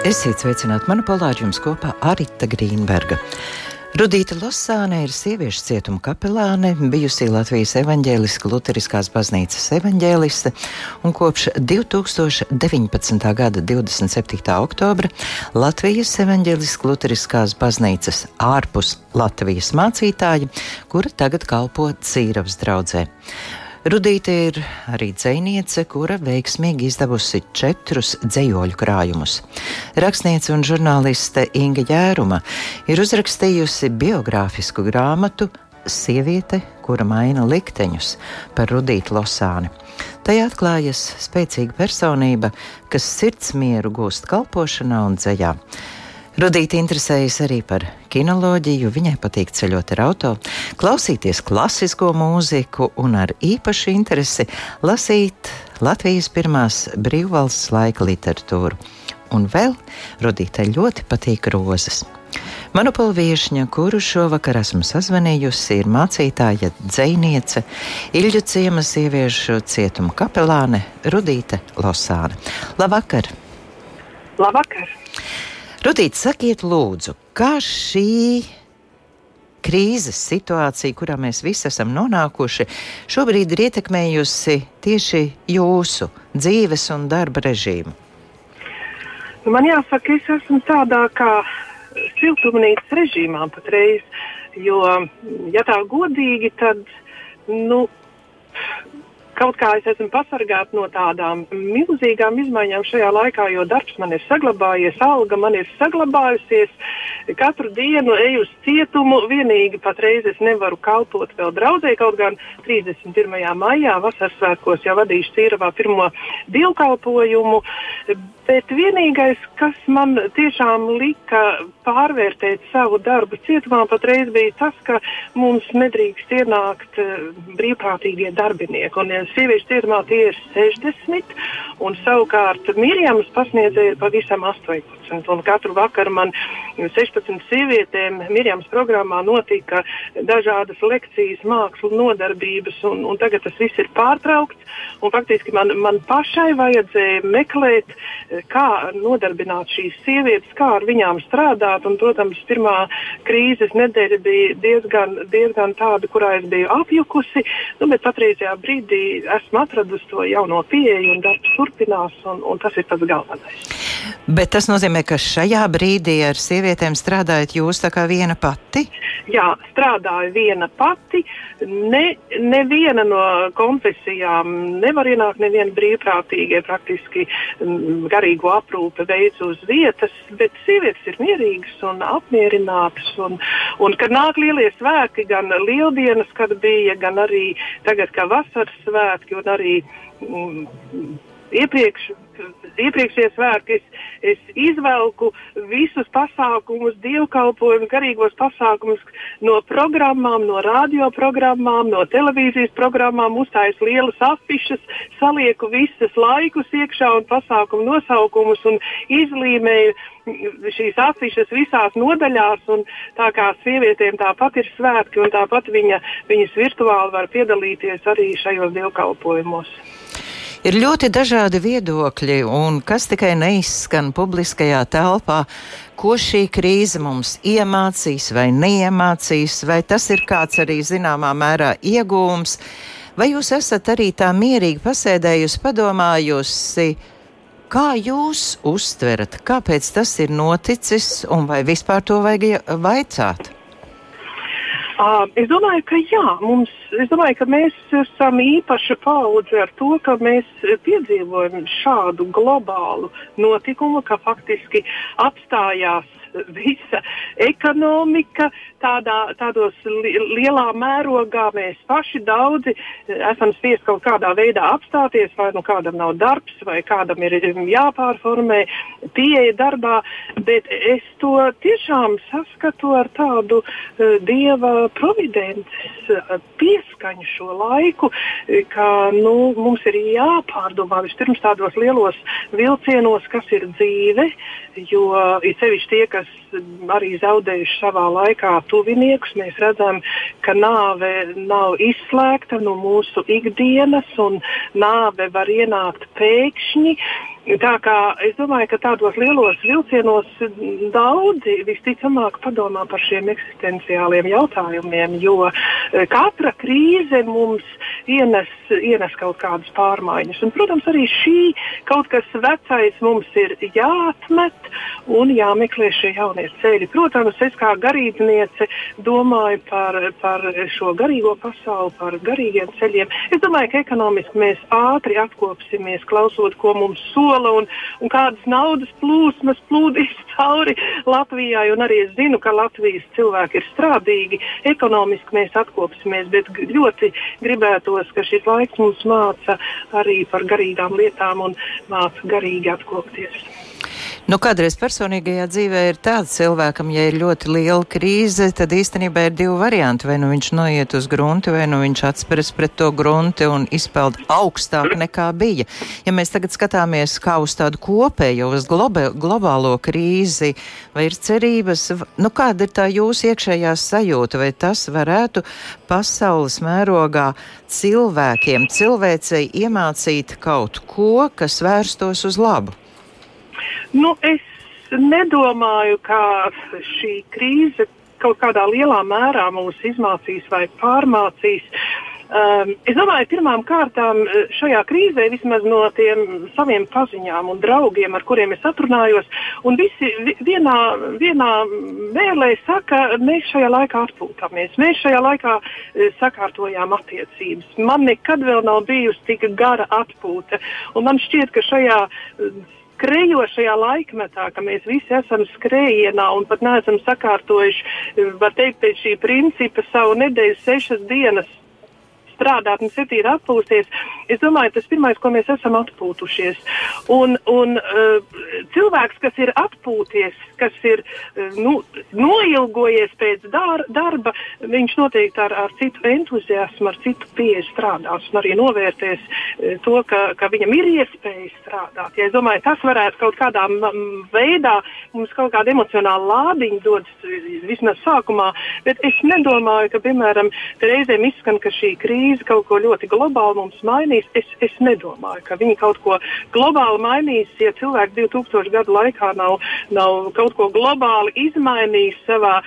Esiet sveicināti manā polāģijums kopā ar Rita Grīnberga. Rudīta Losāne ir sieviešu cietuma kapelāne, bijusī Latvijas evaņģēliska luteriskās baznīcas evaņģēliste un kopš 2019. gada 27. oktobra Latvijas evaņģēliska luteriskās baznīcas ārpus Latvijas mācītāja, kura tagad kalpo Cīravas draudzē. Rudīte ir arī dzēniece, kura veiksmīgi izdevusi četrus dzējoļu krājumus. Rakstniece un žurnāliste Inga Jēruma ir uzrakstījusi biogrāfisku grāmatu Sieviete, kura maina likteņus par Rudītu Losāni. Tajā atklājas spēcīga personība, kas sirdsmieru gūst kalpošanā un dzējā. Rudīti interesējas arī par kinoloģiju, viņai patīk ceļot ar auto, klausīties klasisko mūziku un ar īpašu interesi lasīt Latvijas pirmās brīvvalsts laika literatūru. Un vēl Rudītai ļoti patīk rozes. Manupola viešņa, kuru šovakar esmu sazvanījusi, ir mācītāja dzēniece, Ilģu ciema sieviešu cietuma kapelāne Rudīte Losāne. Labvakar! Labvakar! Rudīt, sakiet, lūdzu, kā šī krīzes situācija, kurā mēs visi esam nonākuši, šobrīd ir ietekmējusi tieši jūsu dzīves un darba režīmu? Nu, man jāsaka, es esmu tādā kā siltumnīcas režīmā patreiz, jo, ja tā godīgi, tad, nu, kaut kā es esmu pasargāta no tādām milzīgām izmaiņām šajā laikā, jo darbs man ir saglabājies, alga man ir saglabājusies. Katru dienu eju uz cietumu, vienīgi patreiz es nevaru kalpot vēl draudzē, kaut gan 31. maijā vasaras svētkos jau vadīšu Cīravā pirmo dievkalpojumu. Bet vienīgais, kas man tiešām lika pārvērtēt savu darbu cietumā, patreiz bija tas, ka mums nedrīkst ienākt uh, brīvprātīgie darbinieki. Un, ja sieviešu cietumā tie ir 60, un savukārt Mirjamas pasniedzēja ir pavisam 18. Un katru vakaru man 16 sievietēm Mirjamas programmā notika dažādas lekcijas, mākslas nodarbības, un, un tagad tas viss ir pārtraukts. Faktiski man, man pašai vajadzēja meklēt, kā nodarbināt šīs sievietes, kā ar viņām strādāt. Un, protams, pirmā krīzes nedēļa bija diezgan, diezgan tāda, kurā es biju apjukusi, nu, bet patreizajā brīdī esmu atradusi to jauno pieeju un darbs turpinās, un, un tas ir tas galvenais. Bet tas nozīmē, ka šajā brīdī ar sievietēm strādājat jūs tā kā viena pati? Jā, strādāju viena pati. Ne, neviena no konfesijām nevar ienākt, neviena brīvprātīgie praktiski mm, garīgo aprūpe veids uz vietas, bet sievietes ir mierīgas un apmierinātas. Un, un kad nāk lielie svētki, gan lieldienas, kad bija, gan arī tagad kā vasaras svētki un arī mm, iepriekš iepriekšējie svētki es, es izvelku visus pasākumus, dievkalpojumus, garīgos pasākumus no programmām, no radioprogrammām, no televīzijas programmām, uztājas lielas afišas, salieku visas laikus iekšā un pasākumu nosaukumus un izlīmēju šīs afišas visās nodaļās. Tā kā sievietēm tāpat ir svētki un tāpat viņa, viņas virtuāli var piedalīties arī šajos dievkalpojumos. Ir ļoti dažādi viedokļi, un kas tikai neizskan publiskajā telpā, ko šī krīze mums iemācīs vai neiemācīs, vai tas ir kāds arī zināmā mērā iegūms, vai jūs esat arī tā mierīgi pasēdējusi, padomājusi, kā jūs uztverat, kāpēc tas ir noticis, un vai vispār to vajag vaicāt? Uh, es domāju, ka jā, mums, es domāju, ka mēs esam īpaša paudze ar to, ka mēs piedzīvojam šādu globālu notikumu, ka faktiski apstājās visa ekonomika, tādā, tādos li lielā mērogā mēs paši daudzi eh, esam spiest kaut kādā veidā apstāties, vai nu kādam nav darbs, vai kādam ir jāpārformē pieeja darbā, bet es to tiešām saskatu ar tādu uh, dieva providences uh, pieskaņu šo laiku, ka nu, mums ir jāpārdomā vispirms tādos lielos vilcienos, kas ir dzīve, jo ir sevišķi tie, kas arī zaudējuši savā laikā tuviniekus, mēs redzam, ka nāve nav izslēgta no mūsu ikdienas, un nāve var ienākt pēkšņi. Tā kā es domāju, ka tādos lielos vilcienos daudzi visticamāk padomā par šiem eksistenciāliem jautājumiem, jo eh, katra krīze mums ienes, ienes kaut kādas pārmaiņas. Un, protams, arī šī kaut kas vecais mums ir jāatmet un jāmeklē šie jaunie ceļi. Protams, es kā garīdzniece domāju par, par šo garīgo pasauli, par garīgiem ceļiem. Es domāju, ka ekonomiski mēs ātri atkopsimies, klausot, ko mums sola sola un, un kādas naudas plūsmas plūdīs cauri Latvijai. Arī es zinu, ka Latvijas cilvēki ir strādīgi, ekonomiski mēs atkopsimies, bet ļoti gribētos, ka šis laiks mums māca arī par garīgām lietām un māca garīgi atkopties. Nu, kādreiz personīgajā dzīvē ir tāds cilvēkam, ja ir ļoti liela krīze, tad īstenībā ir divi varianti. Vai nu viņš noiet uz grunti, vai nu viņš atspēras pret to grunti un izpeld augstāk nekā bija. Ja mēs tagad skatāmies kā uz tādu kopējo, uz globe, globālo krīzi, vai ir cerības, nu, kāda ir tā jūsu iekšējā sajūta, vai tas varētu pasaules mērogā cilvēkiem, cilvēcei iemācīt kaut ko, kas vērstos uz labu? Nu, es nedomāju, ka šī krīze kaut kādā lielā mērā mūs izmācīs vai pārmācīs. Um, es domāju, pirmām kārtām uh, šajā krīzē vismaz no tiem saviem paziņām un draugiem, ar kuriem es aprunājos, un visi vienā, vienā vēlē saka, mēs šajā laikā atpūtāmies, mēs šajā laikā uh, sakārtojām attiecības. Man nekad vēl nav bijusi tik gara atpūta, un man šķiet, ka šajā uh, skrejošajā laikmetā, ka mēs visi esam skrējienā un pat neesam sakārtojuši, var teikt, pēc šī principa savu nedēļu sešas dienas strādāt sirdī ir atpūsties, es domāju, tas pirmais, ko mēs esam atpūtušies. Un, un uh, cilvēks, kas ir atpūties, kas ir uh, nu, noilgojies pēc dar, darba, viņš noteikti ar, ar citu entuziasmu, ar citu pieeju strādās un arī novērtēs uh, to, ka, ka viņam ir iespēja strādāt. Ja es domāju, tas varētu kaut kādā veidā mums kaut kādu emocionālu lādiņu dot vismaz sākumā, bet es nedomāju, ka, piemēram, reizēm izskan, ka šī krīze kaut ko ļoti globāli mums mainīs. Es, es nedomāju, ka viņi kaut ko globāli mainīs, ja cilvēki 2000 gadu laikā nav, nav kaut ko globāli izmainījis savā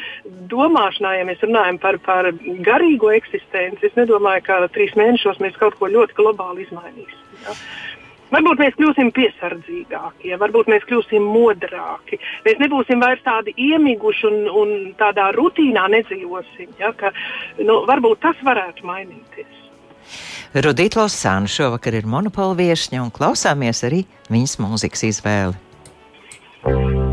domāšanā, ja mēs runājam par, par garīgo eksistenci. Es nedomāju, ka trīs mēnešos mēs kaut ko ļoti globāli izmainīsim. Ja? Varbūt mēs kļūsim piesardzīgāki, ja? varbūt mēs kļūsim modrāki. Mēs nebūsim vairs tādi iemiguši un, un tādā rutīnā nedzīvosim. Ja? Ka, nu, varbūt tas varētu mainīties. Rudīta Losāna šovakar ir monopola viesņa un klausāmies arī viņas mūzikas izvēli.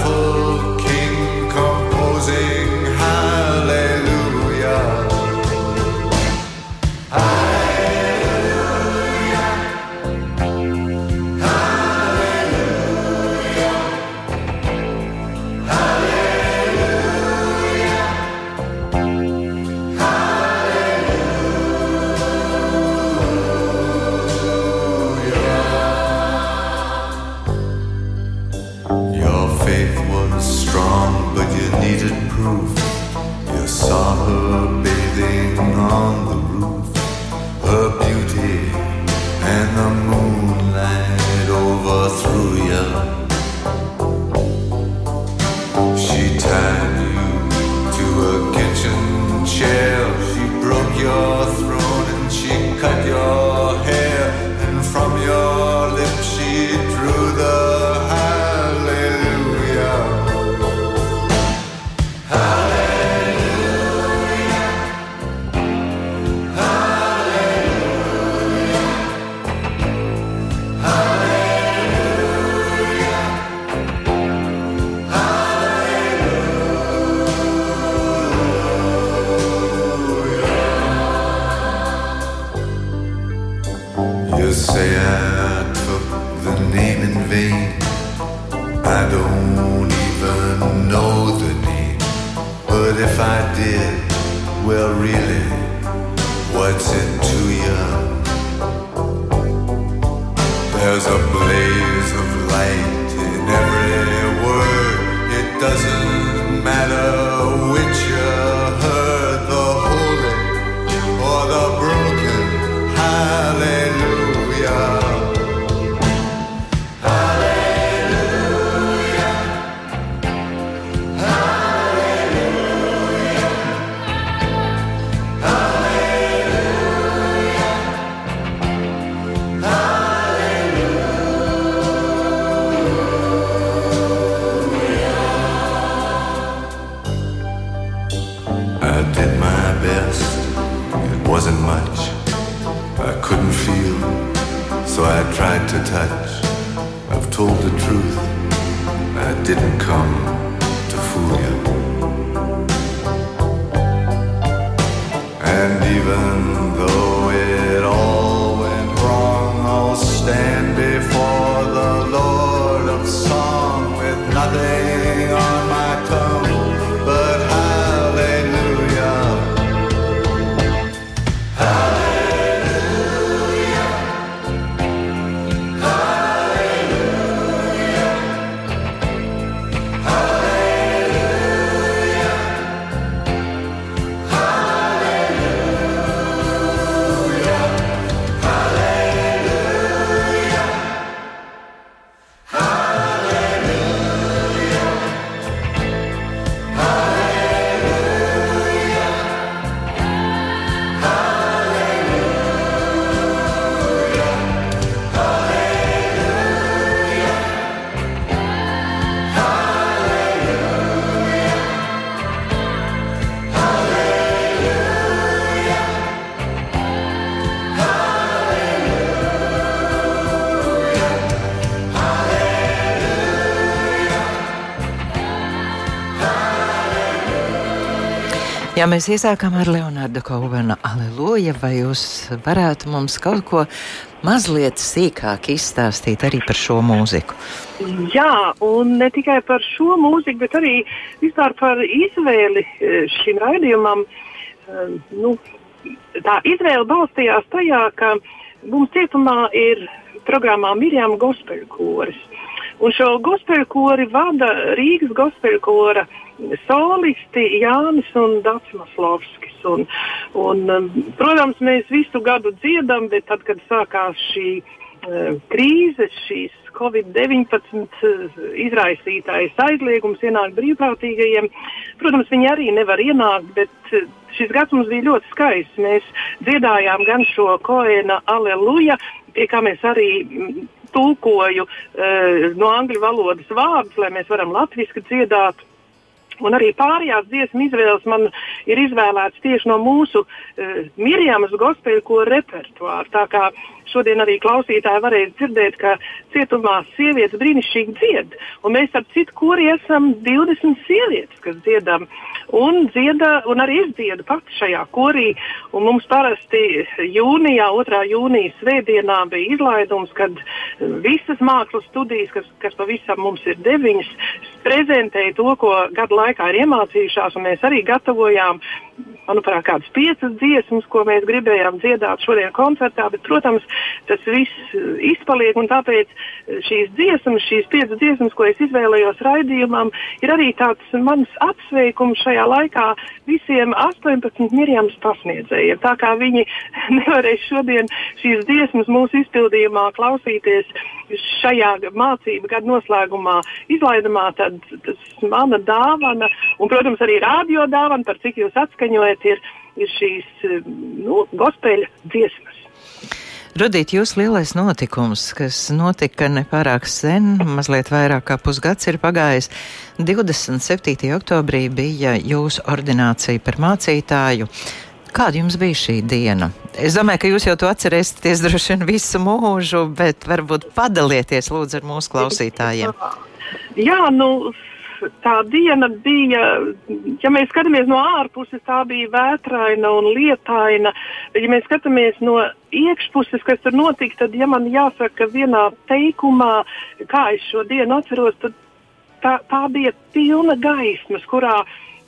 your throne. I tried to touch. I've told the truth. I didn't come to fool you. And even though Ja mēs iesākām ar Leonardu Kauvenu, aleluja, vai jūs varētu mums kaut ko mazliet sīkāk izstāstīt arī par šo mūziku? Jā, un ne tikai par šo mūziku, bet arī vispār par izvēli eh, šim raidījumam. Eh, Nu, tā izvēle balstījās tajā, ka mums cietumā ir programmā Mirjam Gospel koris. Un šo gospel kori vada Rīgas gospel kora solisti Jānis un Dācis Lovskis. Un, un, um, protams, mēs visu gadu dziedam, bet tad, kad sākās šī uh, krīze, šīs Covid-19 uh, izraisītais aizliegums ienākt brīvprātīgajiem, protams, viņi arī nevar ienākt, bet uh, šis gads mums bija ļoti skaists. Mēs dziedājām gan šo koēna aleluja, pie kā mēs arī mm, tulkoju uh, no angļu valodas vārdus, lai mēs varam latviešu dziedāt. Un arī pārējās dziesmu izvēles man ir izvēlētas tieši no mūsu uh, Mirjamas gospēļu repertuāra. Tā kā šodien arī klausītāji varēs dzirdēt, ka cietumā sievietes brīnišķīgi dzied. Un mēs ap citu kori esam 20 sievietes, kas dziedam. Un, dzieda, un arī es dziedu pati šajā korī. Un mums parasti jūnijā, 2. jūnijas svētdienā bija izlaidums, kad visas mākslas studijas, kas, kas pavisam mums ir deviņas, prezentēja to, ko gadu laikā ir iemācījušās. Mēs arī gatavojām, manuprāt, kādas piecas dziesmas, ko mēs gribējām dziedāt šodien koncertā. Bet, protams, tas viss izpaliek. Tāpēc šīs dziesmas, šīs piecas dziesmas, ko es izvēlējos raidījumam, ir arī tāds mans apsveikums šajā laikā visiem 18 mirjams pasniedzējiem. Tā kā viņi nevarēs šodien šīs dziesmas mūsu izpildījumā klausīties šajā mācību gada noslēgumā izlaidumā, tad tas mana dāvana, un, protams, arī rādio dāvana, par cik jūs atskaņojat, ir, ir šīs nu, gospeļa dziesmas. Rudīt, jūs lielais notikums, kas notika nepārāk sen, mazliet vairāk kā pusgads ir pagājis. 27. oktobrī bija jūsu ordinācija par mācītāju. Kāda jums bija šī diena? Es domāju, ka jūs jau to atcerēsieties droši vien visu mūžu, bet varbūt padalieties lūdzu ar mūsu klausītājiem. Jā, nu, tā diena bija, ja mēs skatāmies no ārpuses, tā bija vētraina un lietaina. Ja mēs skatāmies no iekšpuses, kas tur notika, tad, ja man jāsaka vienā teikumā, kā es šo dienu atceros, tad tā, tā bija pilna gaismas, kurā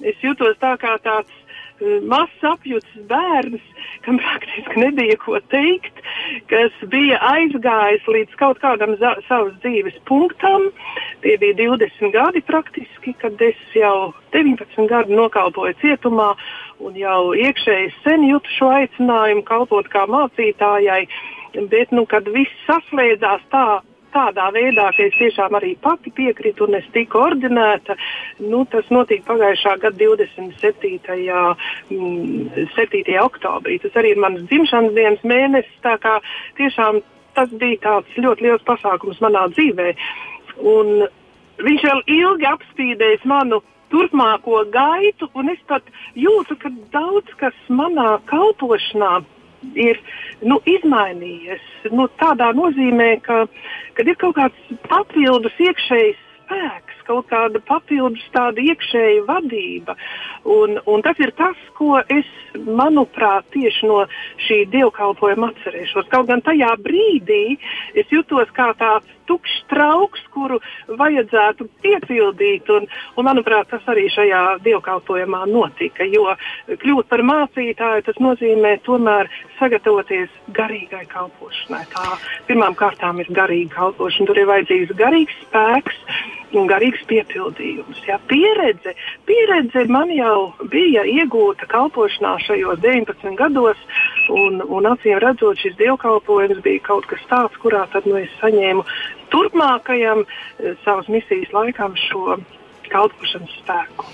es jutos tā kā tāds mazs apjuts bērns, kam praktiski nebija ko teikt, kas bija aizgājis līdz kaut kādam savas dzīves punktam. Tie bija 20 gadi praktiski, kad es jau 19 gadu nokalpoju cietumā un jau iekšēji sen jūtu šo aicinājumu kalpot kā mācītājai. Bet, nu, kad viss saslēdzās tā, tādā veidā, ka es tiešām arī pati piekritu un es tiku ordinēta. Nu, tas notika pagājušā gada 27. 7. oktobrī. Tas arī ir mans dzimšanas dienas mēnesis. Tā kā tiešām tas bija tāds ļoti liels pasākums manā dzīvē. Un viņš vēl ilgi apspīdējis manu turpmāko gaitu, un es pat jūtu, ka daudz kas manā kalpošanā ir nu, izmainījies. Nu, tādā nozīmē, ka ir kaut kāds papildus iekšējs spēks, kaut kāda papildus tāda iekšēja vadība. Un, un tas ir tas, ko es, manuprāt, tieši no šī dievkalpojuma atcerēšos. Kaut gan tajā brīdī es jutos kā tāds tukšs trauks, kuru vajadzētu piepildīt. Un, un, manuprāt, tas arī šajā dievkalpojumā notika. Jo kļūt par mācītāju, tas nozīmē tomēr sagatavoties garīgai kalpošanai. Tā pirmām kārtām ir garīga kalpošana. Tur ir vajadzīgs garīgs spēks garīgs piepildījums. Ja, pieredze, pieredze man jau bija iegūta kalpošanā šajos 19 gados, un, un acīm redzot, šis dievkalpojums bija kaut kas tāds, kurā tad, nu, es saņēmu turpmākajam eh, savas misijas laikam šo kalpošanas spēku.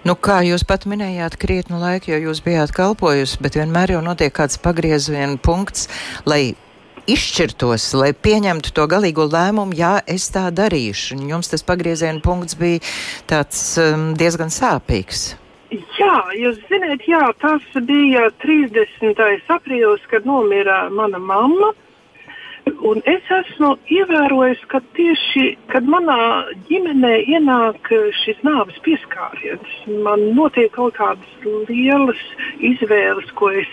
Nu, kā jūs pat minējāt, krietnu laiku, jo jūs bijāt kalpojusi, bet vienmēr jau notiek kāds pagrieziena punkts, lai izšķirtos, lai pieņemtu to galīgo lēmumu, jā, es tā darīšu. Un jums tas pagrieziena punkts bija tāds um, diezgan sāpīgs. Jā, jūs zināt, jā, tas bija 30. aprīlis, kad nomira mana mamma. Un es esmu ievērojis, ka tieši kad manā ģimenē ienāk šis nāves pieskāriens, man notiek kaut kādas lielas izvēles, ko es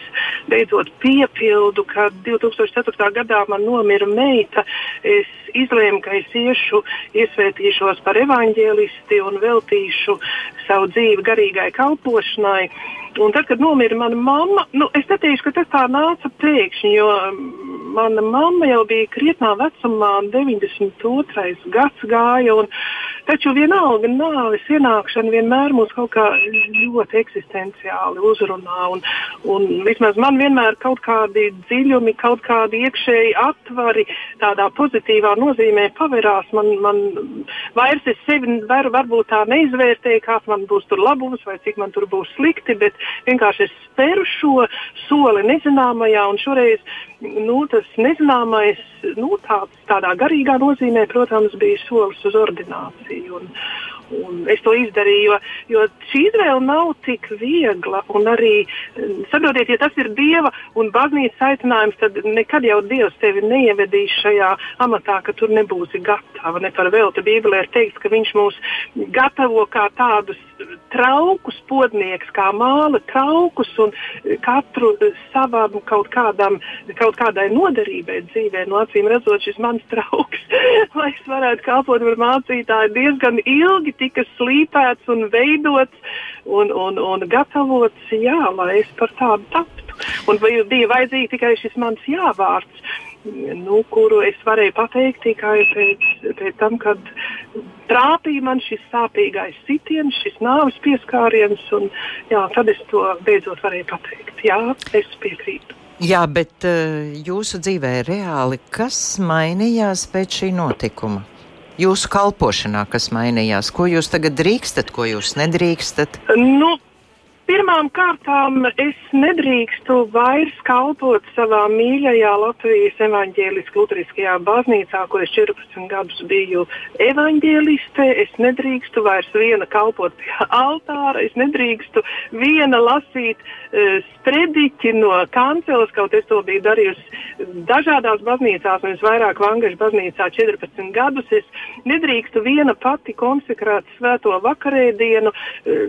beidzot piepildu. Kad 2004. gadā man nomira meita, es izlēmu, ka es iešu, iesvētīšos par evaņģēlisti un veltīšu savu dzīvi garīgai kalpošanai. Un tad, kad nomira mana mamma, nu, es neteikšu, ka tas tā nāca pēkšņi, jo mana mamma jau bija krietnā vecumā, 92. gads gāja. Un, taču vienalga nāves ienākšana vienmēr mūs kaut kā ļoti eksistenciāli uzrunā. Un, un vismaz man vienmēr kaut kādi dziļumi, kaut kādi iekšēji atvari tādā pozitīvā nozīmē paverās. Man, man vairs es sevi varu varbūt tā neizvērtēju, kāds man būs tur labums vai cik man tur būs slikti, bet vienkārši es speru šo soli nezināmajā, un šoreiz nu, tas nezināmais, nu, tāds, tādā garīgā nozīmē, protams, bija solis uz ordināciju. Un, Un es to izdarīju, jo, jo šī izvēle nav tik viegla. Arī, saprotiet, ja tas ir dieva un baznīcas aicinājums, tad nekad jau dievs tevi neievedīs šajā amatā, ka tur nebūsi gatava. Ne par velti Bībelē ir teikts, ka viņš mūs gatavo kā tādus traukus podnieks, kā māla traukus un katru savam kaut, kādam, kaut kādai noderībai dzīvē. No acīm redzot, šis mans trauks, lai es varētu kalpot par mācītāju, diezgan ilgi tika slīpēts un veidots un, un, un gatavots, jā, lai es par tādu taptu. Un bija vajadzīgs tikai šis mans jāvārds nu, kuru es varēju pateikt tikai pēc, pēc tam, kad trāpīja man šis sāpīgais sitiens, šis nāves pieskāriens, un jā, tad es to beidzot varēju pateikt. Jā, es piekrītu. Jā, bet uh, jūsu dzīvē reāli kas mainījās pēc šī notikuma? Jūsu kalpošanā, kas mainījās? Ko jūs tagad drīkstat, ko jūs nedrīkstat? Nu, Pirmām kārtām es nedrīkstu vairs kalpot savā mīļajā Latvijas evaņģēliskajā luteriskajā baznīcā, kur es 14 gadus biju evaņģēliste. Es nedrīkstu vairs viena kalpot pie altāra, es nedrīkstu viena lasīt uh, sprediķi no kanceles, kaut es to biju darījusi dažādās baznīcās, un es vairāk Vangažu baznīcā 14 gadus. Es nedrīkstu viena pati konsekrēt svēto vakarēdienu. Uh,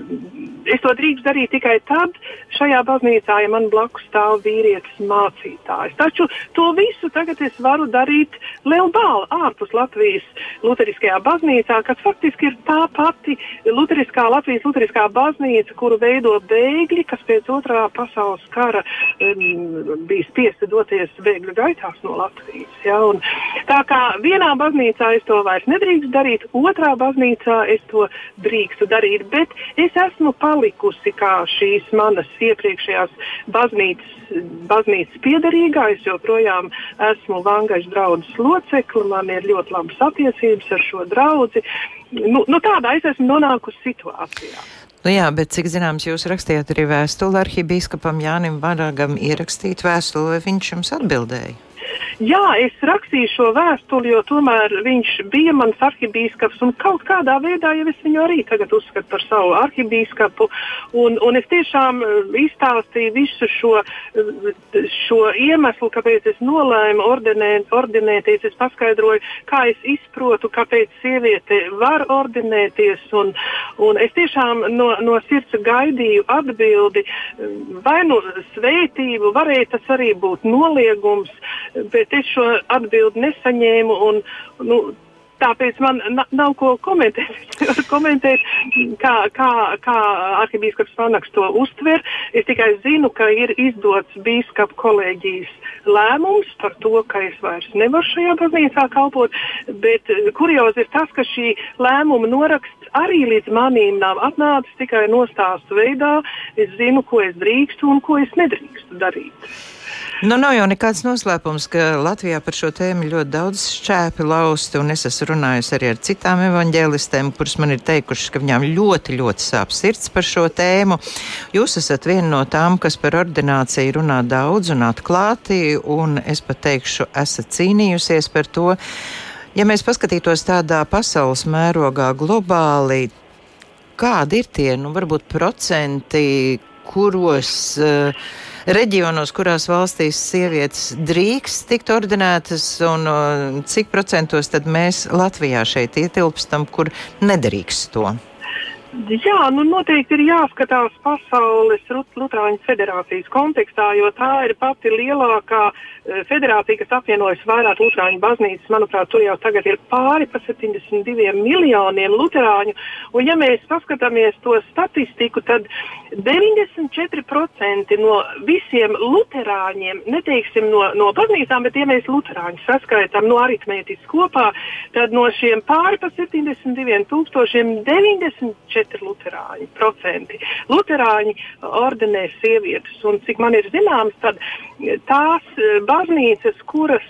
es to drīkstu darīt tikai tad šajā baznīcā, ja man blakus stāv vīrietis mācītājs. Taču to visu tagad es varu darīt Lielbāla ārpus Latvijas Lutheriskajā baznīcā, kas faktiski ir tā pati Lutheriskā Latvijas Lutheriskā baznīca, kuru veido bēgļi, kas pēc otrā pasaules kara um, bija spiesti doties bēgļu gaitās no Latvijas. Ja? Un tā kā vienā baznīcā es to vairs nedrīkst darīt, otrā baznīcā es to drīkstu darīt, bet es esmu palikusi kā šīs manas iepriekšējās baznīcas, baznīcas piedarīgā. Es joprojām esmu Vangaļas draudzes locekli, man ir ļoti labas attiecības ar šo draugu. Nu, nu, tādā es esmu nonākusi situācijā. Nu jā, bet cik zināms, jūs rakstījāt arī vēstuli arhibīskapam Jānim Varagam ierakstīt vēstuli, vai viņš jums atbildēja? Jā, es rakstīju šo vēstuli, jo tomēr viņš bija mans arhibīskaps kaut kādā veidā jau es viņu arī tagad uzskatu par savu arhibīskapu. Un, un es tiešām eh, izstāstīju visu šo, eh, šo iemeslu, kāpēc es nolēmu ordinēt, ordinēties. Es paskaidroju, kā es izprotu, kāpēc sieviete var ordinēties. Un, un es tiešām no, no sirds gaidīju atbildi, vai nu svētību, varēja tas arī būt noliegums bet es šo atbildi nesaņēmu. Un, nu, Tāpēc man nav ko komentēt. komentēt kā, kā, kā arhibīskaps Vanaks to uztver. Es tikai zinu, ka ir izdots bīskapa kolēģijas lēmums par to, ka es vairs nevaru šajā baznīcā kalpot. Bet eh, kuriozi ir tas, ka šī lēmuma noraksts arī līdz manim nav atnācis tikai nostāstu veidā. Es zinu, ko es drīkstu un ko es nedrīkstu darīt. Nu, nav jau nekāds noslēpums, ka Latvijā par šo tēmu ļoti daudz šķēpi lausti, un es esmu runājusi arī ar citām evaņģēlistēm, kuras man ir teikušas, ka viņām ļoti, ļoti sāp sirds par šo tēmu. Jūs esat viena no tām, kas par ordināciju runā daudz un atklāti, un es pat teikšu, esat cīnījusies par to. Ja mēs paskatītos tādā pasaules mērogā globāli, kādi ir tie, nu, varbūt procenti, kuros uh, reģionos, kurās valstīs sievietes drīkst tikt ordinētas, un uh, cik procentos tad mēs Latvijā šeit ietilpstam, kur nedrīkst to? Jā, nu noteikti ir jāskatās pasaules Lutāņu federācijas kontekstā, jo tā ir pati lielākā uh, federācija, kas apvienojas vairāk Lutāņu baznīcas. Manuprāt, tur jau tagad ir pāri pa 72 miljoniem Lutāņu. Un ja mēs paskatāmies to statistiku, tad 94% no visiem luterāņiem, neteiksim no, no baznīcām, bet ja mēs luterāņus saskaitām no aritmētiski kopā, tad no šiem pāri pa 72 tūkstošiem 94 luterāņi procenti. Luterāņi ordinē sievietes, un cik man ir zināms, tad tās eh, baznīcas, kuras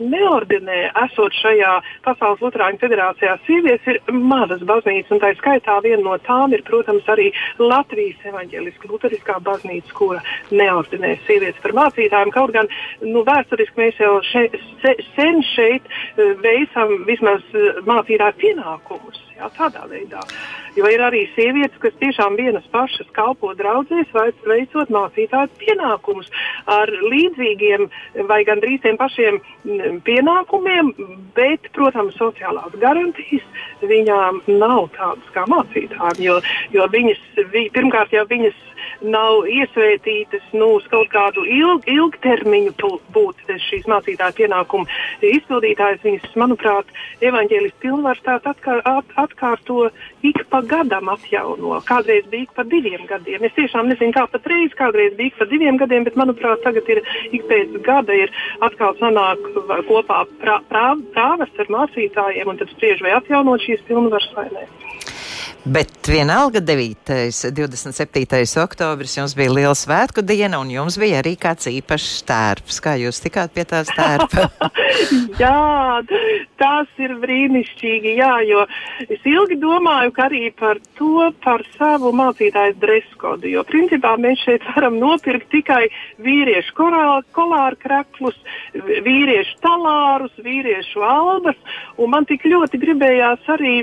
neordinē esot šajā Pasaules Luterāņu federācijā sievietes, ir mazas baznīcas, un tā skaitā viena no tām ir, protams, arī Latvijas evaņģēliska luteriskā baznīca, kura neordinē sievietes par mācītājiem. Kaut gan nu, vēsturiski mēs jau še, se, sen šeit uh, veicam vismaz uh, mācītāju pienākumus. Jā, tādā veidā. Jo ir arī sievietes, kas tiešām vienas pašas kalpo draudzēs, veicot mācītāju pienākumus ar līdzīgiem vai gandrīz tiem pašiem pienākumiem, bet, protams, sociālās garantijas viņām nav tādas kā mācītājiem, jo, jo viņas, vi, pirmkārt jau viņas nav iesvētītas nu, uz kaut kādu ilg, ilgtermiņu būt šīs mācītāja pienākumu izpildītājas. Viņas, manuprāt, evaņģēlis pilnvars tāt atkār, at, atkārto ik pa gadam atjauno. Kādreiz bija ik pa diviem gadiem. Es tiešām nezinu, kā patreiz, kādreiz bija ik pa diviem gadiem, bet, manuprāt, tagad ir ik pēc gada ir atkal sanāk kopā prā, prā, prāvas ar mācītājiem un tad spriež vai atjaunot šīs pilnvaras vai nē. Bet vienalga 9. 27. oktobris jums bija liela svētku diena, un jums bija arī kāds īpašs tērps. Kā jūs tikāt pie tā tērpa? jā, tas ir brīnišķīgi, jā, jo es ilgi domāju arī par to, par savu mācītāju dreskodu, jo principā mēs šeit varam nopirkt tikai vīriešu kolāru kreklus, vīriešu talārus, vīriešu albas, un man tik ļoti gribējās arī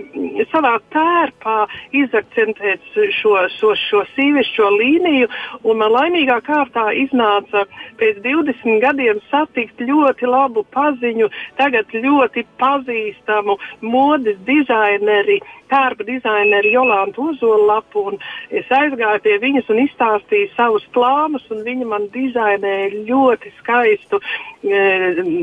savā tērpā izakcentēt šo, šo, šo sīvišķo līniju, un man laimīgā kārtā iznāca pēc 20 gadiem satikt ļoti labu paziņu, tagad ļoti pazīstamu modes dizaineri, tērpa dizaineri Jolantu Ozolapu, un es aizgāju pie viņas un izstāstīju savus plānus, un viņa man dizainēja ļoti skaistu e,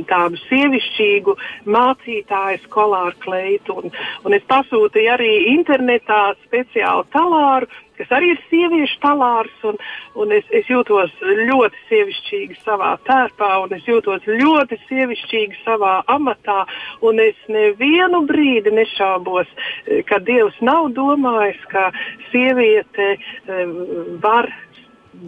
tādu sievišķīgu mācītāju skolāru kleitu, un, un es pasūtīju arī internetā speciālu talāru, kas arī ir sieviešu talārs. Un, un es, es jūtos ļoti sievišķīgi savā tērpā, un es jūtos ļoti sievišķīgi savā amatā. Es nevienu brīdi nešaubos, eh, ka Dievs nav domājis, ka sieviete um, var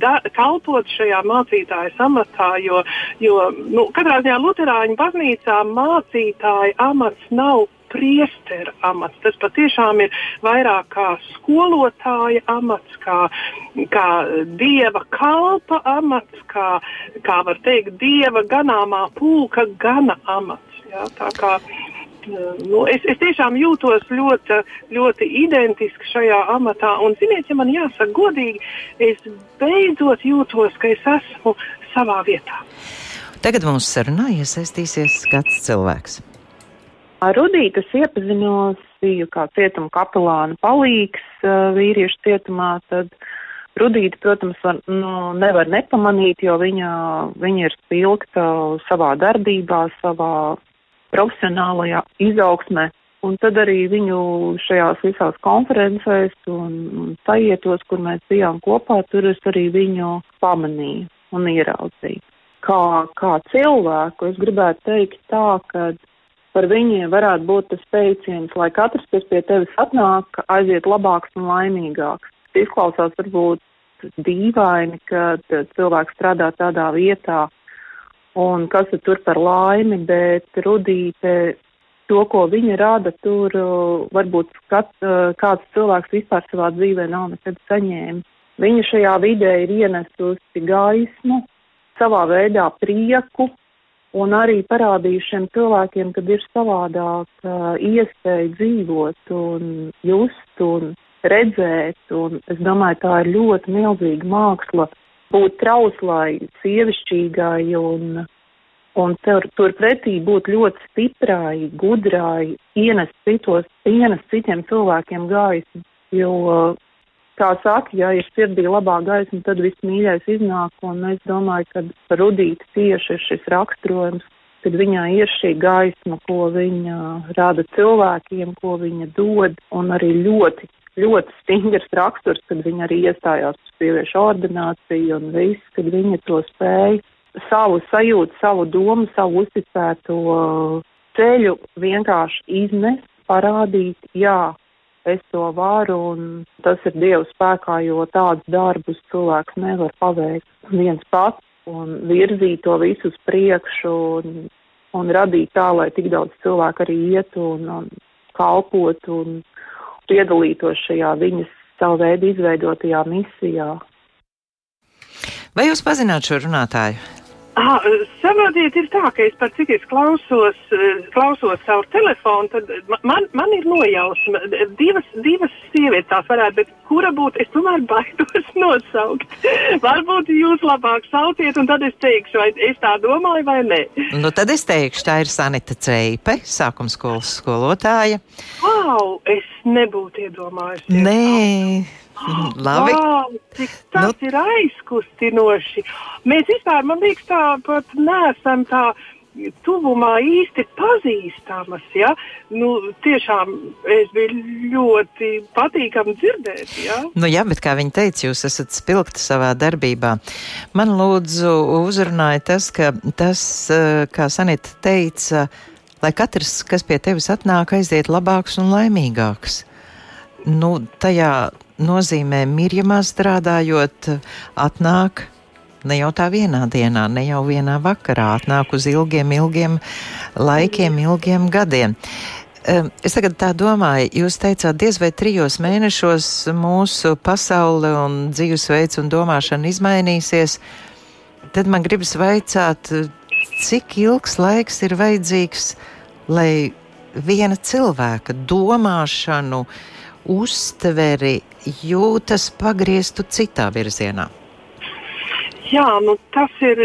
da, kalpot šajā mācītāja amatā, jo, jo nu, katrā ziņā Lutāņu baznīcā mācītāja amats nav priestera amats. Tas patiešām ir vairāk kā skolotāja amats, kā, kā dieva kalpa amats, kā, kā var teikt, dieva ganāmā pulka gana amats. Jā, nu, es, es tiešām jūtos ļoti, ļoti identiski šajā amatā. Un, ziniet, ja man jāsaka godīgi, es beidzot jūtos, ka es esmu savā vietā. Tagad mūsu sarunā iesaistīsies kāds cilvēks. Ar Rudītas iepazinos, biju kā cietuma kapelāna palīgs vīriešu cietumā, tad Rudīta, protams, var, nu, nevar nepamanīt, jo viņa, viņa ir spilgta savā darbībā, savā profesionālajā izaugsmē. Un tad arī viņu šajās visās konferencēs un sajietos, kur mēs bijām kopā, tur es arī viņu pamanīju un ieraudzīju. Kā, kā cilvēku es gribētu teikt tā, ka par viņiem varētu būt tas teiciens, lai katrs, kas pie tevis atnāk, aiziet labāks un laimīgāks. Tas izklausās varbūt dīvaini, kad cilvēks strādā tādā vietā, un kas ir tur par laimi, bet rudīte to, ko viņa rada, tur varbūt kat, kāds cilvēks vispār savā dzīvē nav nekad saņēmis. Viņa šajā vidē ir ienesusi gaismu, savā veidā prieku, un arī parādīju šiem cilvēkiem, ka ir savādāk uh, iespēja dzīvot un just un redzēt, un es domāju, tā ir ļoti milzīga māksla būt trauslai, sievišķīgai un, un tur, turpretī būt ļoti stiprai, gudrai, ienest citos, ienest citiem cilvēkiem gaismu, jo kā saka, ja ir sirdī labā gaisma, tad viss mīļais iznāk, un es domāju, ka par Rudīti tieši ir šis raksturojums, kad viņā ir šī gaisma, ko viņa rada cilvēkiem, ko viņa dod, un arī ļoti, ļoti stingrs raksturs, kad viņa arī iestājās uz sieviešu ordināciju un viss, kad viņa to spēja savu sajūtu, savu domu, savu uzticēto ceļu vienkārši iznest, parādīt, jā, es to varu, un tas ir Dieva spēkā, jo tādus darbus cilvēks nevar paveikt viens pats un virzīt to visu uz priekšu un, un radīt tā, lai tik daudz cilvēku arī iet un, un kalpot un piedalītos šajā viņas savu veidu izveidotajā misijā. Vai jūs pazināt šo runātāju? Ah, Saprotiet, ir tā, ka es par cik es klausos, klausos caur telefonu, tad man, man ir nojausma. Divas, divas sievietes tās varētu, bet kura būtu, es tomēr baidos nosaukt. Varbūt jūs labāk sauciet, un tad es teikšu, vai es tā domāju vai nē. Nu, tad es teikšu, tā ir Sanita Ceipe, sākums skolas skolotāja. Wow, es nebūtu iedomājusies. Nē. Labi. Wow, cik tas nu. ir aizkustinoši. Mēs vispār, man liekas, tā pat neesam tā tuvumā īsti pazīstamas. Ja? Nu, tiešām es biju ļoti patīkami dzirdēt. Ja? Nu, jā, bet kā viņi teica, jūs esat spilgti savā darbībā. Man lūdzu uzrunāja tas, ka tas, eh, kā Sanita teica, lai katrs, kas pie tevis atnāk, aiziet labāks un laimīgāks. Nu, tajā nozīmē mirjamā strādājot, atnāk ne jau tā vienā dienā, ne jau vienā vakarā, atnāk uz ilgiem, ilgiem laikiem, ilgiem gadiem. Es tagad tā domāju, jūs teicāt, diez vai trijos mēnešos mūsu pasaule un dzīvesveids un domāšana izmainīsies. Tad man gribas vaicāt, cik ilgs laiks ir vajadzīgs, lai viena cilvēka domāšanu uztveri jūtas pagrieztu citā virzienā? Jā, nu, tas ir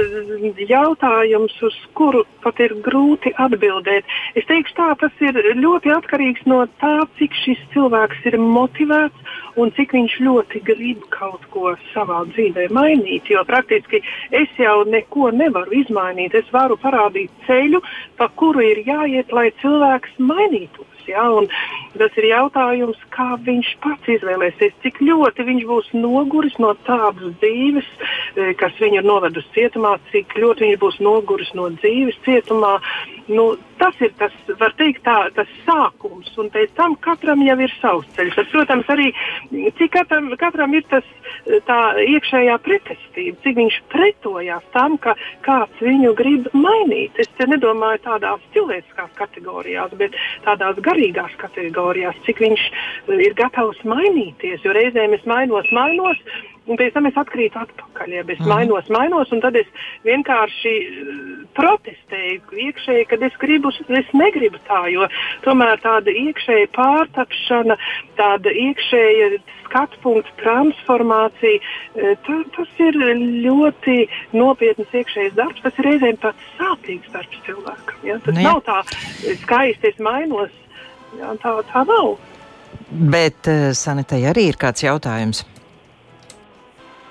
jautājums, uz kuru pat ir grūti atbildēt. Es teikšu, tā tas ir ļoti atkarīgs no tā, cik šis cilvēks ir motivēts un cik viņš ļoti grib kaut ko savā dzīvē mainīt. Jo praktiski es jau neko nevaru izmainīt. Es varu parādīt ceļu, pa kuru ir jāiet, lai cilvēks mainītos. Ja? Un tas ir jautājums, kā viņš pats izvēlēsies, cik ļoti viņš būs noguris no tādas dzīves, eh, kas viņu ir novedusi cietumā, cik ļoti viņš būs noguris no dzīves cietumā. Nu, tas ir tas, var teikt, tā, tas sākums, un pēc tam katram jau ir savs ceļš. Tad, protams, arī cik katram, katram ir tas tā iekšējā pretestība, cik viņš pretojās tam, ka kāds viņu grib mainīt. Es te nedomāju tādās cilvēciskās kategorijās, bet tādās garīgās kategorijās, cik viņš ir gatavs mainīties, jo reizēm es mainos, mainos, un pēc tam es atkrītu atpakaļ. Ja es mm. mainos, mainos, un tad es vienkārši eh, protestēju iekšēji, kad es gribu, es negribu tā, jo tomēr tāda iekšēja pārtapšana, tāda iekšēja skatu punktu transformācija, eh, tā, tas ir ļoti nopietns iekšējs darbs. Tas ir reizēm pat sāpīgs darbs cilvēkam. Ja? Tas. Nu nav tā skaisti, es mainos. Ja? Tā, tā nav. Bet uh, Sanitai arī ir kāds jautājums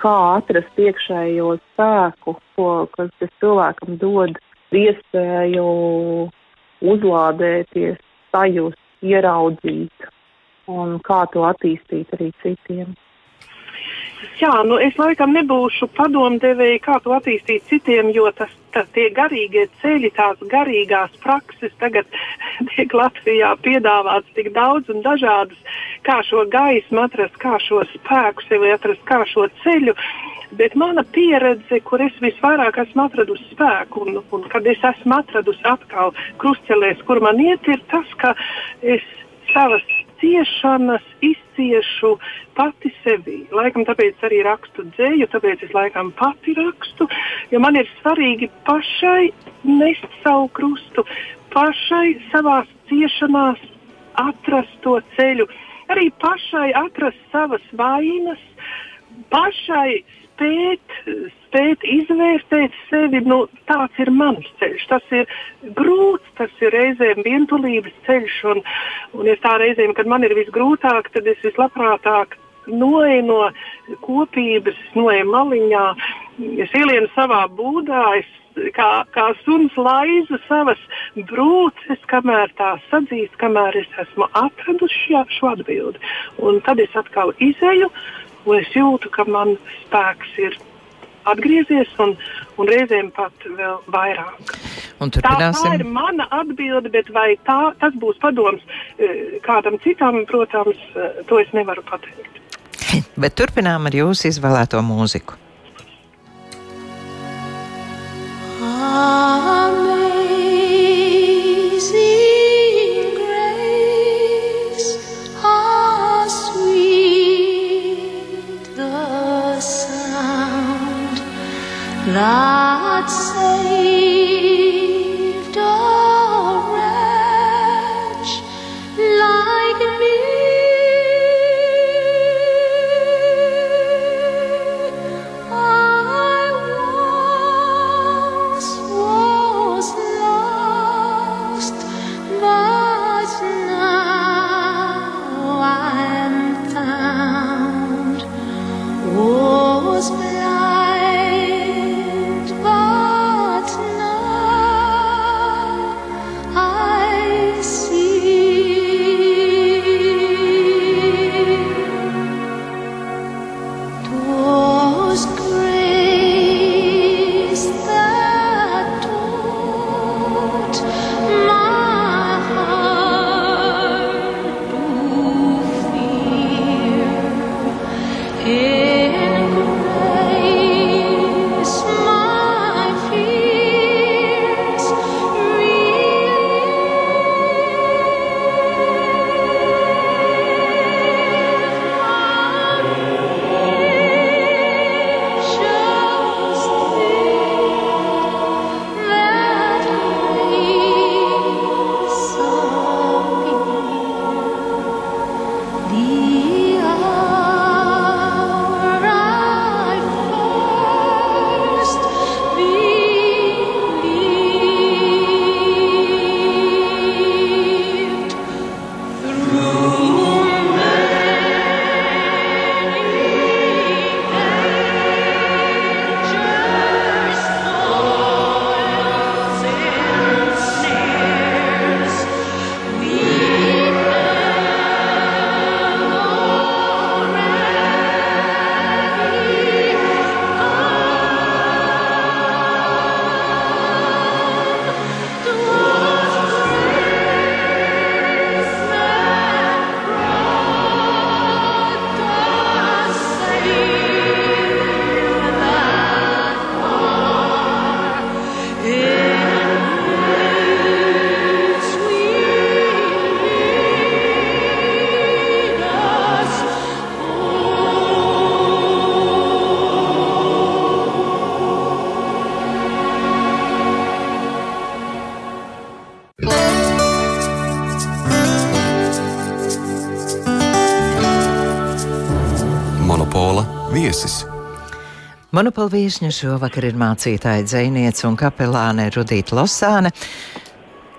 kā atrast iekšējo spēku, ko, kas cilvēkam dod iespēju uzlādēties, sajust, ieraudzīt un kā to attīstīt arī citiem. Jā, nu es laikam nebūšu padomdevēji, kā to attīstīt citiem, jo tas, tas tie garīgie ceļi, tās garīgās prakses tagad tiek Latvijā piedāvāts tik daudz un dažādas, kā šo gaismu atrast, kā šo spēku sevi atrast, kā šo ceļu. Bet mana pieredze, kur es visvairāk esmu atradusi spēku, un, un kad es esmu atradusi atkal krustcelēs, kur man iet, ir tas, ka es savas ciešanas izciešu pati sevi. Laikam tāpēc arī rakstu dzēju, tāpēc es laikam pati rakstu, jo man ir svarīgi pašai nest savu krustu, pašai savās ciešanās atrast to ceļu, arī pašai atrast savas vainas, pašai spēt, spēt izvērtēt sevi, nu, tāds ir mans ceļš. Tas ir grūts, tas ir reizēm vientulības ceļš. Un, un es tā reizēm, kad man ir visgrūtāk, tad es vislabprātāk noeju no kopības, noeju maliņā, es ielienu savā būdā, es kā, kā suns laizu savas brūces, kamēr tā sadzīst, kamēr es esmu atradusi šo atbildi. Un tad es atkal izēju un es jūtu, ka man spēks ir atgriezies un, un reizēm pat vēl vairāk. Tā, tā ir mana atbilde, bet vai tā, tas būs padoms e, kādam citam, protams, e, to es nevaru pateikt. Bet turpinām ar jūsu izvēlēto mūziku. that Ah. Monopola viesņa šovakar ir mācītāja dzēniece un kapelāne Rudīta Losāne.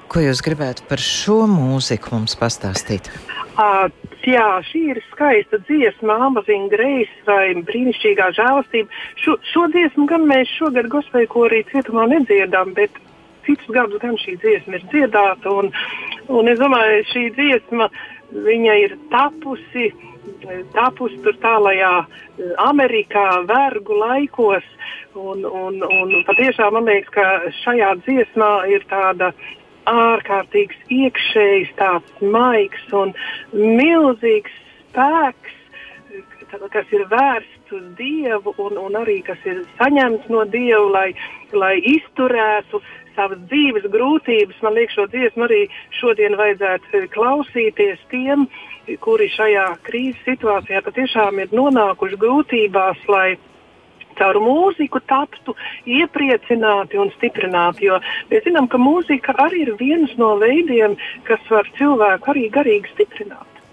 Ko jūs gribētu par šo mūziku mums pastāstīt? Uh, jā, šī ir skaista dziesma, Amazon Grace vai brīnišķīgā žēlastība. Šo, šo dziesmu gan mēs šogad gospēju korī cietumā nedziedām, bet citus gadus gan šī dziesma ir dziedāta. Un, un es domāju, šī dziesma viņa ir tapusi, tapusi tur tālajā Amerikā, vergu laikos. Un, un, un patiešām man liekas, ka šajā dziesmā ir tāda ārkārtīgs iekšējs, tāds maigs un milzīgs spēks, kas ir vērsts uz Dievu un, un arī kas ir saņemts no Dieva, lai, lai izturētu savas dzīves grūtības. Man liekas, šo dziesmu arī šodien vajadzētu klausīties tiem, kuri šajā krīzes situācijā patiešām ir nonākuši grūtībās, lai caur mūziku taptu iepriecināti un stiprināti. Jo mēs zinām, ka mūzika arī ir viens no veidiem, kas var cilvēku arī garīgi stiprināt,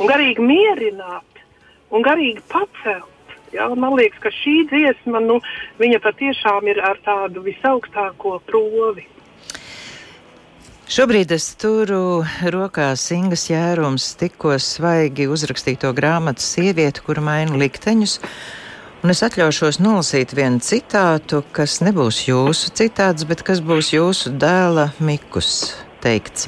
un garīgi mierināt un garīgi pacelt. Ja, man liekas, ka šī dziesma, nu, patiešām ir ar tādu visaugstāko provi. Šobrīd es turu rokās Ingas jērums tikko svaigi uzrakstīto grāmatu Sieviete, kura maina likteņus. Un es atļaušos nolasīt vienu citātu, kas nebūs jūsu citāts, bet kas būs jūsu dēla Mikus teikts.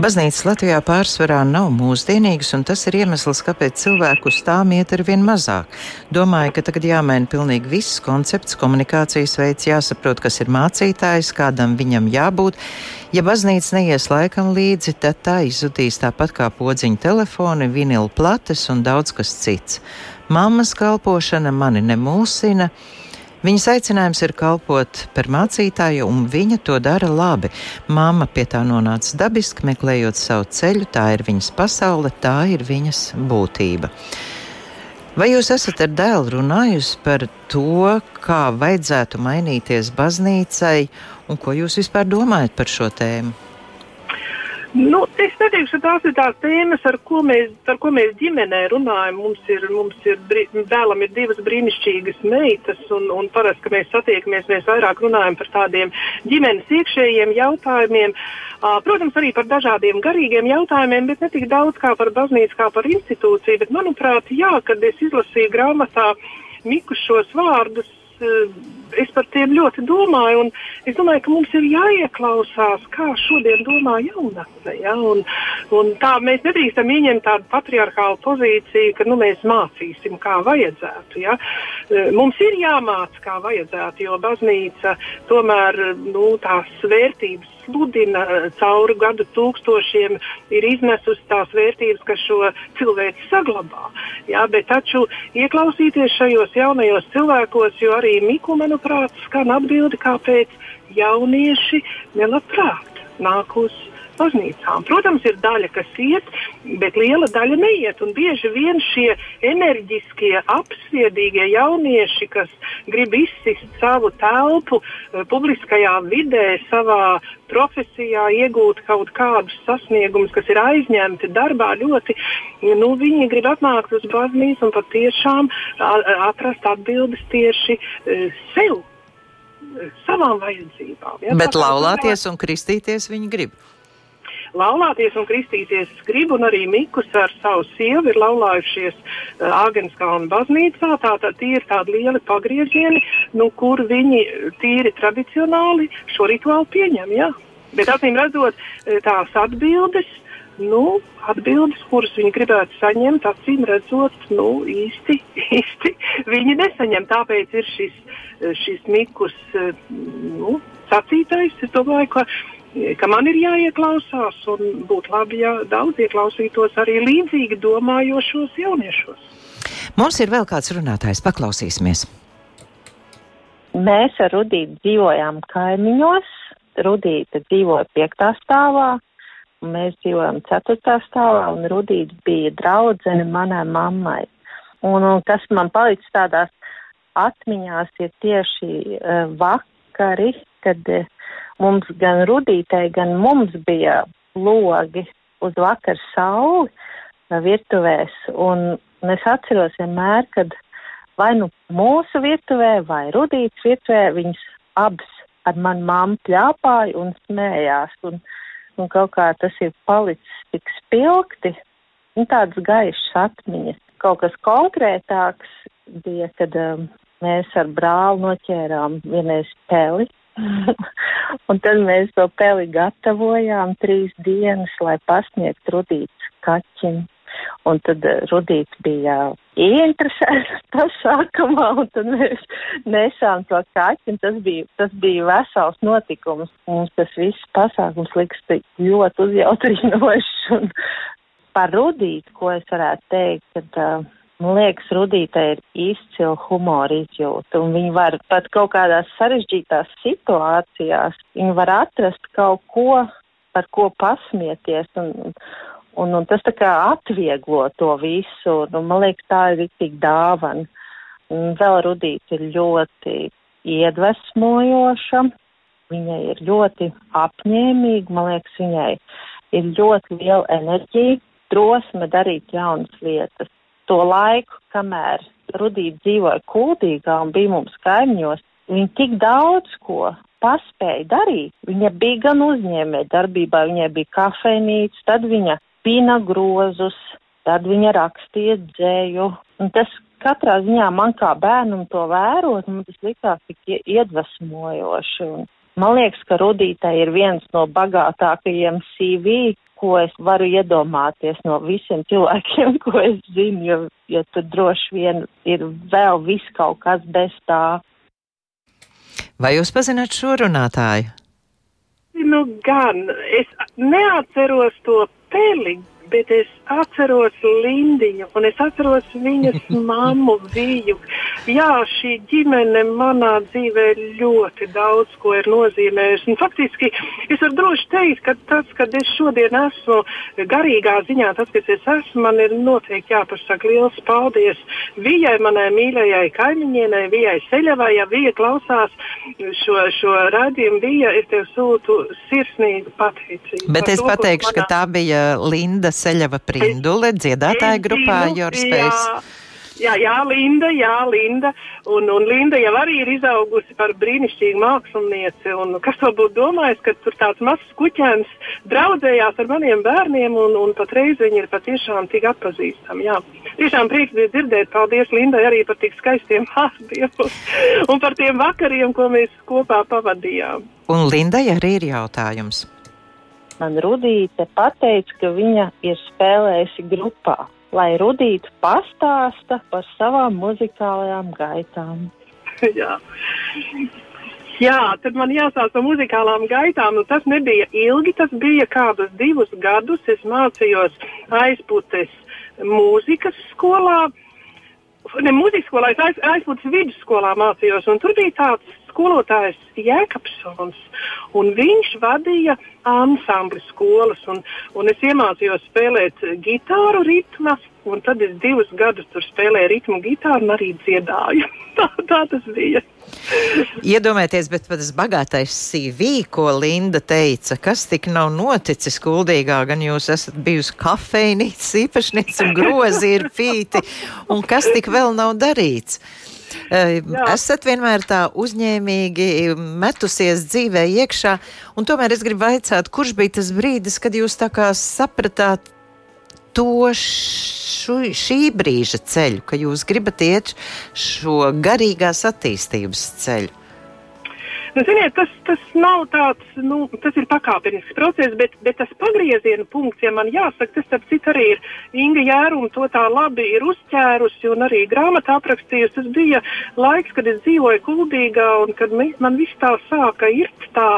Baznīcas Latvijā pārsvarā nav mūsdienīgas, un tas ir iemesls, kāpēc cilvēku uz tām iet ar vien mazāk. Domāju, ka tagad jāmaina pilnīgi viss koncepts, komunikācijas veids, jāsaprot, kas ir mācītājs, kādam viņam jābūt. Ja baznīca neies laikam līdzi, tad tā izzudīs tāpat kā podziņa telefoni, vinila plates un daudz kas cits. Mammas kalpošana mani nemulsina. Viņas aicinājums ir kalpot par mācītāju, un viņa to dara labi. Māma pie tā nonāca dabiski, meklējot savu ceļu, tā ir viņas pasaule, tā ir viņas būtība. Vai jūs esat ar dēlu runājusi par to, kā vajadzētu mainīties baznīcai, un ko jūs vispār domājat par šo tēmu? Nu, es neteikšu, ka tās ir tās tēmas, ar ko mēs, ar ko mēs ģimenē runājam. Mums ir, mums ir dēlam ir divas brīnišķīgas meitas, un, un parasti, kad mēs satiekamies, mēs vairāk runājam par tādiem ģimenes iekšējiem jautājumiem. Uh, protams, arī par dažādiem garīgiem jautājumiem, bet ne tik daudz kā par baznīcu, kā par institūciju. Bet, manuprāt, jā, kad es izlasīju grāmatā Miku šos vārdus, uh, es par tiem ļoti domāju. Es domāju, ka mums ir jāieklausās, kā šodien domā jaunatne. Ja? Un, un tā, mēs nedrīkstam ieņemt tādu patriarchālu pozīciju, ka nu, mēs mācīsim, kā vajadzētu. Ja? E, mums ir jāmāca, kā vajadzētu, jo baznīca tomēr nu, tās vērtības sludina cauri gadu tūkstošiem, ir iznesusi tās vērtības, kas šo cilvēku saglabā. Jā, bet taču ieklausīties šajos jaunajos cilvēkos, jo arī Miku, manuprāt, skan atbildi, kāpēc jaunieši nelabprāt nāk uz baznīcām. Protams, ir daļa, kas iet, bet liela daļa neiet. Un bieži vien šie enerģiskie, apsviedīgie jaunieši, kas grib izsist savu telpu eh, publiskajā vidē, savā profesijā, iegūt kaut kādus sasniegumus, kas ir aizņemti darbā, ļoti, nu, viņi grib atnākt uz baznīcu un patiešām atrast atbildes tieši eh, sev savām vajadzībām. Ja? Bet laulāties un kristīties viņi grib. Laulāties un kristīties gribu, un arī Mikus ar savu sievu ir laulājušies uh, Āgenskalna baznīcā. Tātad tie ir tādi lieli pagriezieni, nu, kur viņi tīri tradicionāli šo rituālu pieņem. Jā. Bet acīm redzot, tās atbildes, nu, atbildes, kuras viņi gribētu saņemt, acīm redzot, nu, īsti, īsti viņi nesaņem. Tāpēc ir šis, šis mikus nu, sacītais. Es domāju, ka, ka man ir jāieklausās un būtu labi, ja daudz ieklausītos arī līdzīgi domājošos jauniešos. Mums ir vēl kāds runātājs, paklausīsimies. Mēs ar Rudītu dzīvojām kaimiņos. Rudīta dzīvoja piektā stāvā, mēs dzīvojam ceturtā stāvā, un Rudīts bija draudzene manai mammai. Un, un kas man palicis tādās atmiņās ir tieši uh, vakari, kad uh, mums gan Rudītei, gan mums bija logi uz vakaru sauli virtuvēs, un, es atceros vienmēr, kad vai nu mūsu virtuvē, vai Rudītas virtuvē, viņas abas ar manu mammu pļāpāja un smējās. Un, un kaut kā tas ir palicis tik spilgti, un tādas gaišas atmiņas. Kaut kas konkrētāks bija, kad um, mēs ar brāli noķērām vienreiz peli. un tad mēs to peli gatavojām trīs dienas, lai pasniegtu rudītas kaķim. Un tad uh, Rudīts bija ieinteresēts pasākumā, un tad mēs nesām to kaķi, un tas bija, tas bija vesels notikums. Mums tas viss pasākums liks ļoti uzjautrinošs. Un par Rudītu, ko es varētu teikt, kad, uh, man liekas, Rudītai ir izcila humora izjūta, un viņi var pat kaut kādās sarežģītās situācijās, viņi var atrast kaut ko, par ko pasmieties, un, Un, un tas tā kā atvieglo to visu, un man liekas, tā ir tik dāvana. Un vēl Rudīts ir ļoti iedvesmojoša, viņai ir ļoti apņēmīga, man liekas, viņai ir ļoti liela enerģija, drosme darīt jaunas lietas. To laiku, kamēr Rudīts dzīvoja Kultīgā un bija mums kaimiņos, viņa tik daudz ko paspēja darīt. Viņa bija gan uzņēmē darbībā, viņai bija kafejnīca, tad viņa pina grozus, tad viņa rakstīja dzēju. Un tas katrā ziņā man kā bērnam to vērot, man tas likās tik iedvesmojoši. Un man liekas, ka Rudītai ir viens no bagātākajiem CV, ko es varu iedomāties no visiem cilvēkiem, ko es zinu, jo, jo tur droši vien ir vēl viss kaut kas bez tā. Vai jūs pazināt šo runātāju? Nu, gan es neatceros to peli, bet es atceros Lindiņu un es atceros viņas mammu Viju. Jā, šī ģimene manā dzīvē ļoti daudz ko ir nozīmējusi. Un faktiski es varu droši teikt, ka tas, kad es šodien esmu garīgā ziņā, tas, kas es esmu, man ir noteikti jāpasaka liels paldies Vijai, manai mīļajai kaimiņienai, Vijai Seļavai, ja Vija klausās šo, šo radījumu, Vija, es tev sūtu sirsnīgu pateicību. Bet es to, pateikšu, ka manā- tā bija Linda Seļava Prindule, dziedātāja grupā Jorspējas. Jā, jā, Linda, jā, Linda. Un, un Linda jau arī ir izaugusi par brīnišķīgu mākslinieci. Un kas to būtu domājis, ka tur tāds mazs kuķēns draudzējās ar maniem bērniem un, un patreiz viņi ir patiešām tik atpazīstami. Jā. Tiešām prieks bija dzirdēt. Paldies Lindai arī par tik skaistiem vārdiem un par tiem vakariem, ko mēs kopā pavadījām. Un Lindai arī ir jautājums. Man Rudīte pateica, ka viņa ir spēlējusi grupā, lai Rudīte pastāsta par savām muzikālajām gaitām. Jā. Jā, tad man jāsāk par muzikālām gaitām. Tas nebija ilgi, tas bija kādus divus gadus. Es mācījos aizputes mūzikas skolā. Ne mūzikas skolā, es aiz, aizputes vidusskolā mācījos. Tur bija tāds skolotājs Jēkabsons, un viņš vadīja ansambli skolas. Un, un es iemācījos spēlēt gitāru ritmas, un tad es divus gadus tur spēlēju ritmu gitāru un arī dziedāju. tā, tā tas bija. Iedomājieties, bet tas bagātais CV, ko Linda teica, kas tik nav noticis kuldīgā, gan jūs esat bijusi kafejnīcas īpašniece grozi ir pīti, un kas tik vēl nav darīts. Eh, Esat vienmēr tā uzņēmīgi metusies dzīvē iekšā, un tomēr es gribu vaicāt, kurš bija tas brīdis, kad jūs tā kā sapratāt to šu, šī brīža ceļu, ka jūs gribat iet šo garīgās attīstības ceļu? Nu, ziniet, tas, tas nav tāds, nu, tas ir pakāpenisks process, bet, bet tas pagrieziena punkts, ja man jāsaka, tas, starp citu, arī ir Inga Jēruma to tā labi ir uzķērusi un arī grāmatā aprakstījusi. Tas bija laiks, kad es dzīvoju Kuldīgā un kad mi, man viss tā sāka irt tā,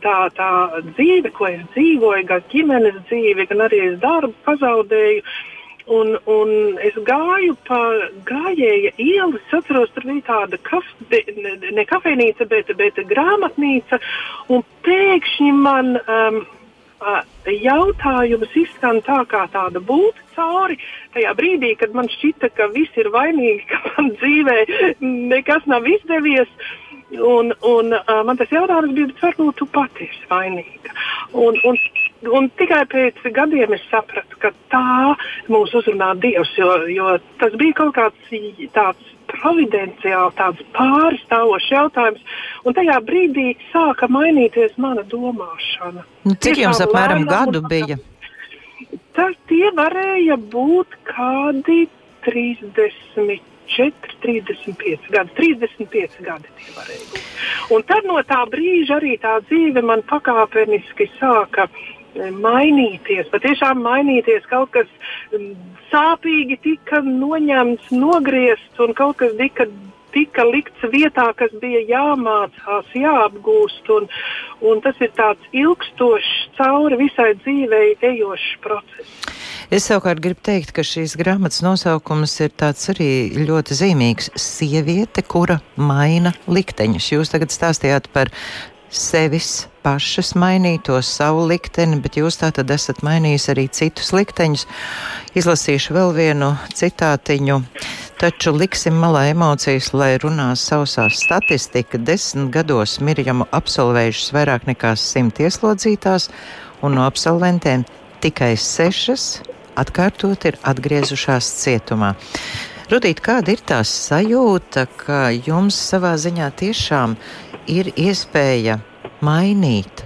tā, tā dzīve, ko es dzīvoju, gan ģimenes dzīve, gan arī es darbu pazaudēju. Un, un es gāju pa gājēju ielu. Es atceros, tur bija tāda kaf, be, ne, ne kafejnīca, bet, bet grāmatnīca. Pēkšņi man um, jautājums izskan tā kā tāda būta cauri. Tajā brīdī, kad man šķita, ka viss ir vainīgi, ka man dzīvē nekas nav izdevies. Un, un uh, man tas jautājums bija, varbūt tu pati esi vainīga. Un, un, un tikai pēc gadiem es sapratu, ka tā mūs uzrunā Dievs, jo, jo tas bija kaut kāds tāds providenciāli tāds pārstāvošs jautājums. Un tajā brīdī sāka mainīties mana domāšana. Nu, cik Tiešām jums apmēram lēnām gadu bija? Tas tie varēja būt kādi 34, 35 gadi. 35 gadi tie varēja būt. Un tad no tā brīža arī tā dzīve man pakāpeniski sāka e, mainīties. Patiešām mainīties kaut kas mm, sāpīgi tika noņemts, nogriezts un kaut kas tika. Tika likts vietā, kas bija jāmācās, jāapgūst, un, un tas ir tāds ilgstošs, cauri visai dzīvei ejošs process. Es savukārt gribu teikt, ka šīs grāmatas nosaukums ir tāds arī ļoti zīmīgs - sieviete, kura maina likteņus. Jūs tagad stāstījāt par sevis pašas mainīto savu likteni, bet jūs tā tad esat mainījis arī citus likteņus. Izlasīšu vēl vienu citātiņu. Taču liksim malā emocijas, lai runā sausā statistika. Desmit gados Mirjamu absolvējušas vairāk nekā simt ieslodzītās, un no absolventēm tikai sešas atkārtot ir atgriezušās cietumā. Rudīt, kāda ir tā sajūta, ka jums savā ziņā tiešām ir iespēja mainīt,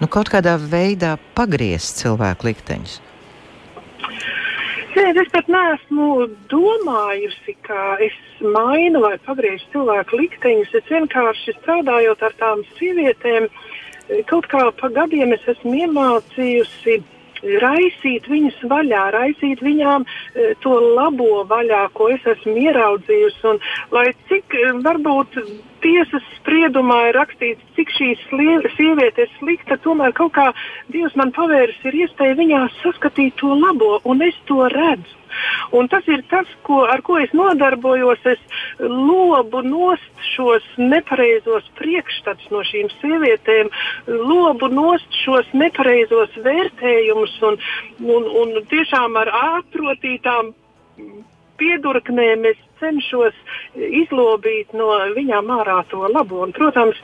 nu, kaut kādā veidā pagriezt cilvēku likteņus? Ziniet, es pat neesmu domājusi, ka es mainu vai pagriežu cilvēku likteņus. Es vienkārši strādājot ar tām sievietēm, kaut kā pa gadiem es esmu iemācījusi raisīt viņas vaļā, raisīt viņām e, to labo vaļā, ko es esmu ieraudzījusi. Un, lai cik e, varbūt tiesas spriedumā ir rakstīts, cik šī sieviete ir slikta, tomēr kaut kā Dievs man pavērs ir iespēja viņā saskatīt to labo, un es to redzu. Un tas ir tas, ko, ar ko es nodarbojos. Es lobu nost šos nepareizos priekšstats no šīm sievietēm, lobu nost šos nepareizos vērtējumus un, un, un tiešām ar ātrotītām piedurknēm es cenšos izlobīt no viņām ārā to labo. Un, protams,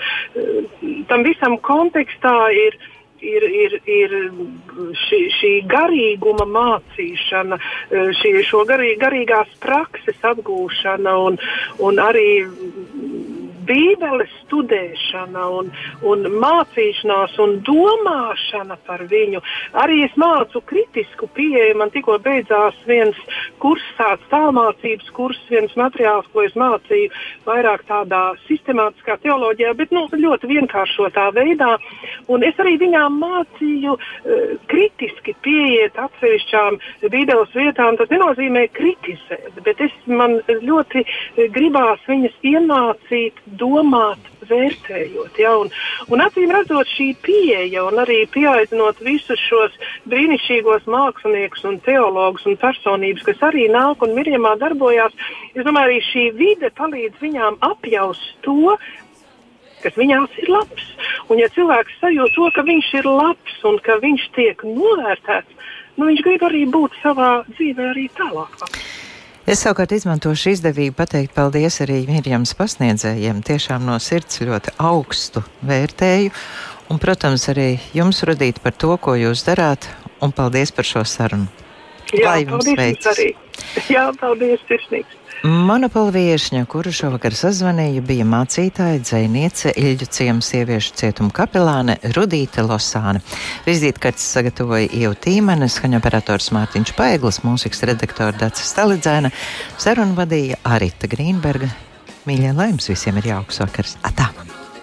tam visam kontekstā ir ir, ir, ir šī, šī garīguma mācīšana, šī, šo garī, garīgās prakses apgūšana un, un arī Bībeles studēšana un, un mācīšanās un domāšana par viņu. Arī es mācu kritisku pieeju. Man tikko beidzās viens kurs, tāds tālmācības kurs, viens materiāls, ko es mācīju vairāk tādā sistemātiskā teoloģijā, bet nu, ļoti vienkāršotā veidā. Un es arī viņām mācīju uh, kritiski pieiet atsevišķām Bībeles vietām. Tas nenozīmē kritizēt, bet es man ļoti gribās viņas iemācīt domāt, vērtējot. Ja? Un, un acīm redzot, šī pieeja un arī pieaicinot visus šos brīnišķīgos māksliniekus un teologus un personības, kas arī nāk un mirjamā darbojās, es domāju, arī šī vide palīdz viņām apjaust to, kas viņās ir labs. Un, ja cilvēks sajūt to, ka viņš ir labs un ka viņš tiek novērtēts, nu, viņš grib arī būt savā dzīvē arī tālāk. Es savukārt izmantošu izdevību pateikt paldies arī Mirjams pasniedzējiem. Tiešām no sirds ļoti augstu vērtēju. Un, protams, arī jums radīt par to, ko jūs darāt. Un paldies par šo sarunu. Jā, Lai jums veicas! arī. Jā, paldies, sirsnīgs. Monopola viesņa, kuru šovakar sazvanīja, bija mācītāja, dzēniece, Ilģu ciemu sieviešu cietuma kapelāne Rudīte Losāne. Vizītkartes sagatavoja Ieva Tīmene, skaņoperators Mārtiņš Paeglis, mūzikas redaktora Daca Stalidzēna, sarunu vadīja Arita Grīnberga. Mīļie, lai jums visiem ir jauks vakars! Atā!